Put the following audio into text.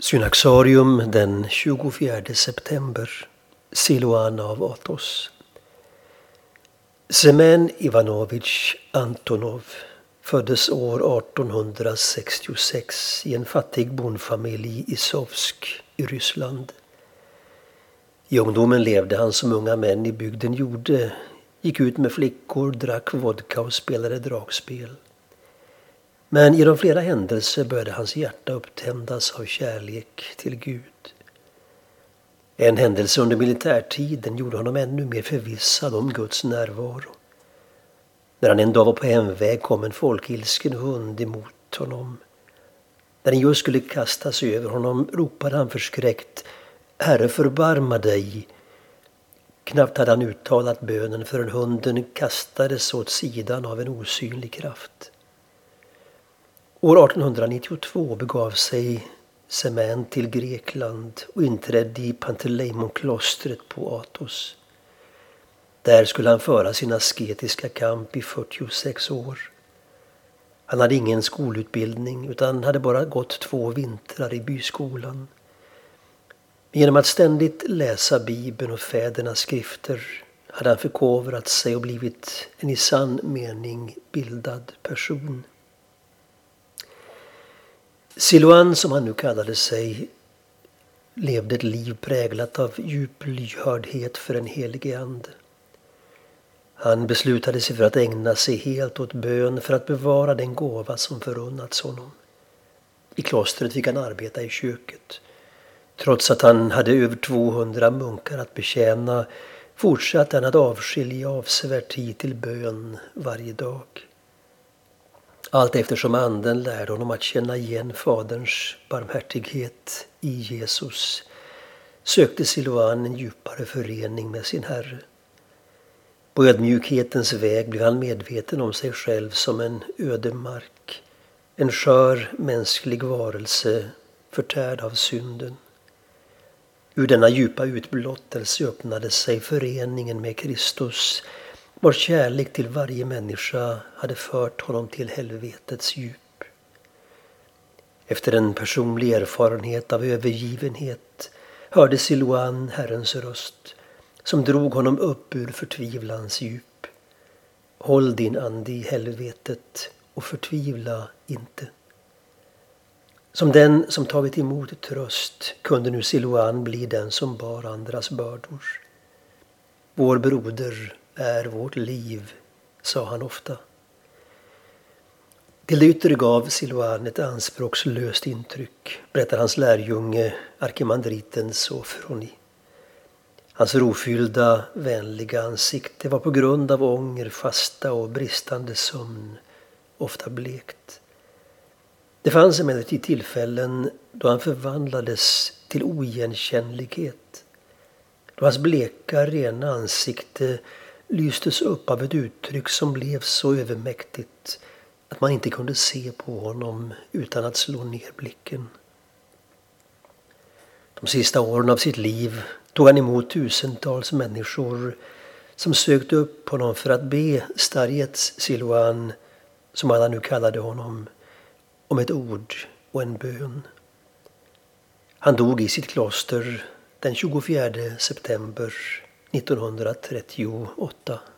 Synaxarium den 24 september. Siluan av Athos. Semen Ivanovich Antonov föddes år 1866 i en fattig bondfamilj i Sovsk i Ryssland. I ungdomen levde han som unga män i bygden gjorde. Gick ut med flickor, drack vodka och spelade dragspel. Men genom flera händelser började hans hjärta upptändas av kärlek till Gud. En händelse under militärtiden gjorde honom ännu mer förvissad om Guds närvaro. När han en dag var på hemväg kom en folkilsken hund emot honom. När den just skulle kasta sig över honom ropade han förskräckt Herre förbarma dig. Knappt hade han uttalat bönen förrän hunden kastades åt sidan av en osynlig kraft. År 1892 begav sig Semen till Grekland och inträdde i Panteleimon-klostret på Athos. Där skulle han föra sin asketiska kamp i 46 år. Han hade ingen skolutbildning utan hade bara gått två vintrar i byskolan. Genom att ständigt läsa Bibeln och fädernas skrifter hade han förkovrat sig och blivit en i sann mening bildad person. Siluan, som han nu kallade sig, levde ett liv präglat av djup lyhördhet för en helig ande. Han beslutade sig för att ägna sig helt åt bön för att bevara den gåva som förunnats honom. I klostret fick han arbeta i köket. Trots att han hade över 200 munkar att betjäna fortsatte han att avskilja avsevärd tid till bön varje dag. Allt eftersom anden lärde honom att känna igen Faderns barmhärtighet i Jesus sökte Silvan en djupare förening med sin Herre. På ödmjukhetens väg blev han medveten om sig själv som en ödemark, en skör mänsklig varelse förtärd av synden. Ur denna djupa utblottelse öppnade sig föreningen med Kristus vars kärlek till varje människa hade fört honom till helvetets djup. Efter en personlig erfarenhet av övergivenhet hörde Siloan Herrens röst som drog honom upp ur förtvivlans djup. Håll din ande i helvetet och förtvivla inte. Som den som tagit emot tröst kunde nu Siloan bli den som bar andras bördor. Vår broder är vårt liv, sa han ofta. Till det yttre gav Silvan ett anspråkslöst intryck, berättar hans lärjunge arkimandriten Sofroni. Hans rofyllda, vänliga ansikte var på grund av ånger, fasta och bristande sömn ofta blekt. Det fanns emellertid tillfällen då han förvandlades till oigenkännlighet. Då hans bleka, rena ansikte lystes upp av ett uttryck som blev så övermäktigt att man inte kunde se på honom utan att slå ner blicken. De sista åren av sitt liv tog han emot tusentals människor som sökte upp honom för att be Starjets Siloan, som alla nu kallade honom, om ett ord och en bön. Han dog i sitt kloster den 24 september 1938